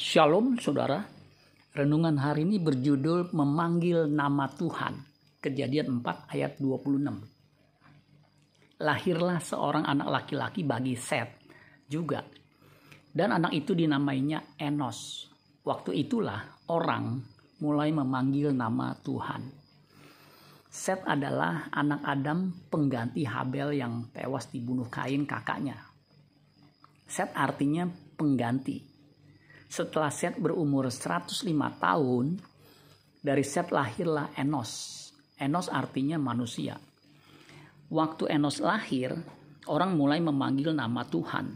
Shalom saudara. Renungan hari ini berjudul Memanggil Nama Tuhan. Kejadian 4 ayat 26. Lahirlah seorang anak laki-laki bagi Seth juga. Dan anak itu dinamainya Enos. Waktu itulah orang mulai memanggil nama Tuhan. Seth adalah anak Adam pengganti Habel yang tewas dibunuh Kain kakaknya. Seth artinya pengganti setelah Set berumur 105 tahun, dari Set lahirlah Enos. Enos artinya manusia. Waktu Enos lahir, orang mulai memanggil nama Tuhan.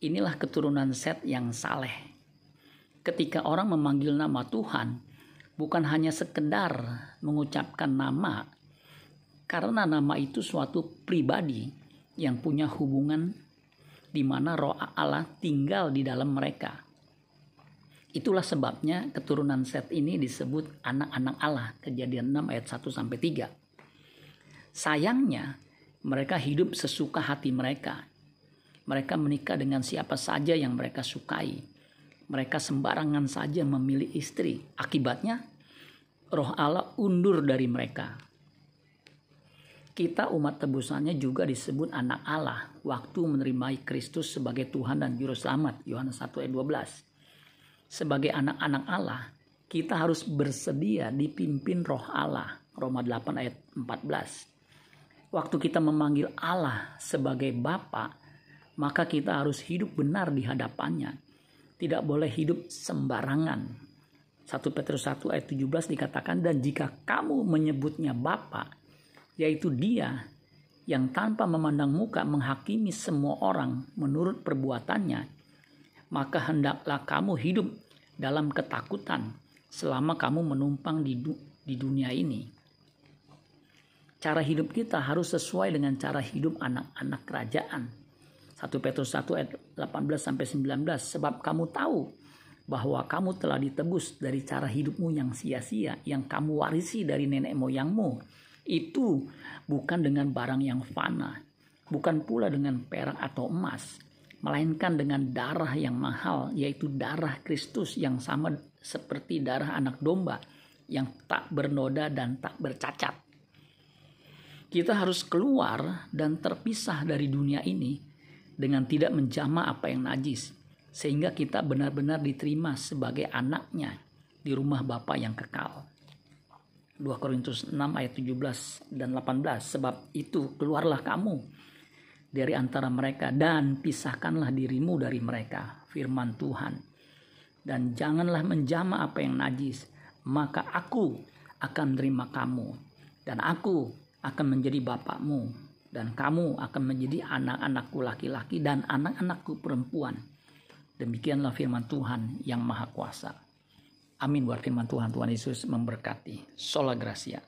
Inilah keturunan Set yang saleh. Ketika orang memanggil nama Tuhan, bukan hanya sekedar mengucapkan nama, karena nama itu suatu pribadi yang punya hubungan di mana roh Allah tinggal di dalam mereka Itulah sebabnya keturunan Set ini disebut anak-anak Allah. Kejadian 6 ayat 1 sampai 3. Sayangnya, mereka hidup sesuka hati mereka. Mereka menikah dengan siapa saja yang mereka sukai. Mereka sembarangan saja memilih istri. Akibatnya, roh Allah undur dari mereka. Kita umat tebusannya juga disebut anak Allah waktu menerima Kristus sebagai Tuhan dan Juru Selamat. Yohanes 1 ayat 12 sebagai anak-anak Allah, kita harus bersedia dipimpin roh Allah. Roma 8 ayat 14. Waktu kita memanggil Allah sebagai Bapa, maka kita harus hidup benar di hadapannya. Tidak boleh hidup sembarangan. 1 Petrus 1 ayat 17 dikatakan, dan jika kamu menyebutnya Bapa, yaitu dia yang tanpa memandang muka menghakimi semua orang menurut perbuatannya, maka hendaklah kamu hidup dalam ketakutan selama kamu menumpang di, du di dunia ini. Cara hidup kita harus sesuai dengan cara hidup anak-anak kerajaan. 1 Petrus 1 ayat 18 sampai 19 sebab kamu tahu bahwa kamu telah ditebus dari cara hidupmu yang sia-sia yang kamu warisi dari nenek moyangmu. Itu bukan dengan barang yang fana, bukan pula dengan perak atau emas, melainkan dengan darah yang mahal, yaitu darah Kristus yang sama seperti darah anak domba yang tak bernoda dan tak bercacat. Kita harus keluar dan terpisah dari dunia ini dengan tidak menjama apa yang najis, sehingga kita benar-benar diterima sebagai anaknya di rumah Bapa yang kekal. 2 Korintus 6 ayat 17 dan 18 Sebab itu keluarlah kamu dari antara mereka dan pisahkanlah dirimu dari mereka firman Tuhan. Dan janganlah menjama apa yang najis maka aku akan terima kamu dan aku akan menjadi bapakmu dan kamu akan menjadi anak-anakku laki-laki dan anak-anakku perempuan. Demikianlah firman Tuhan yang maha kuasa. Amin. Buat firman Tuhan Tuhan Yesus memberkati. Sola gracia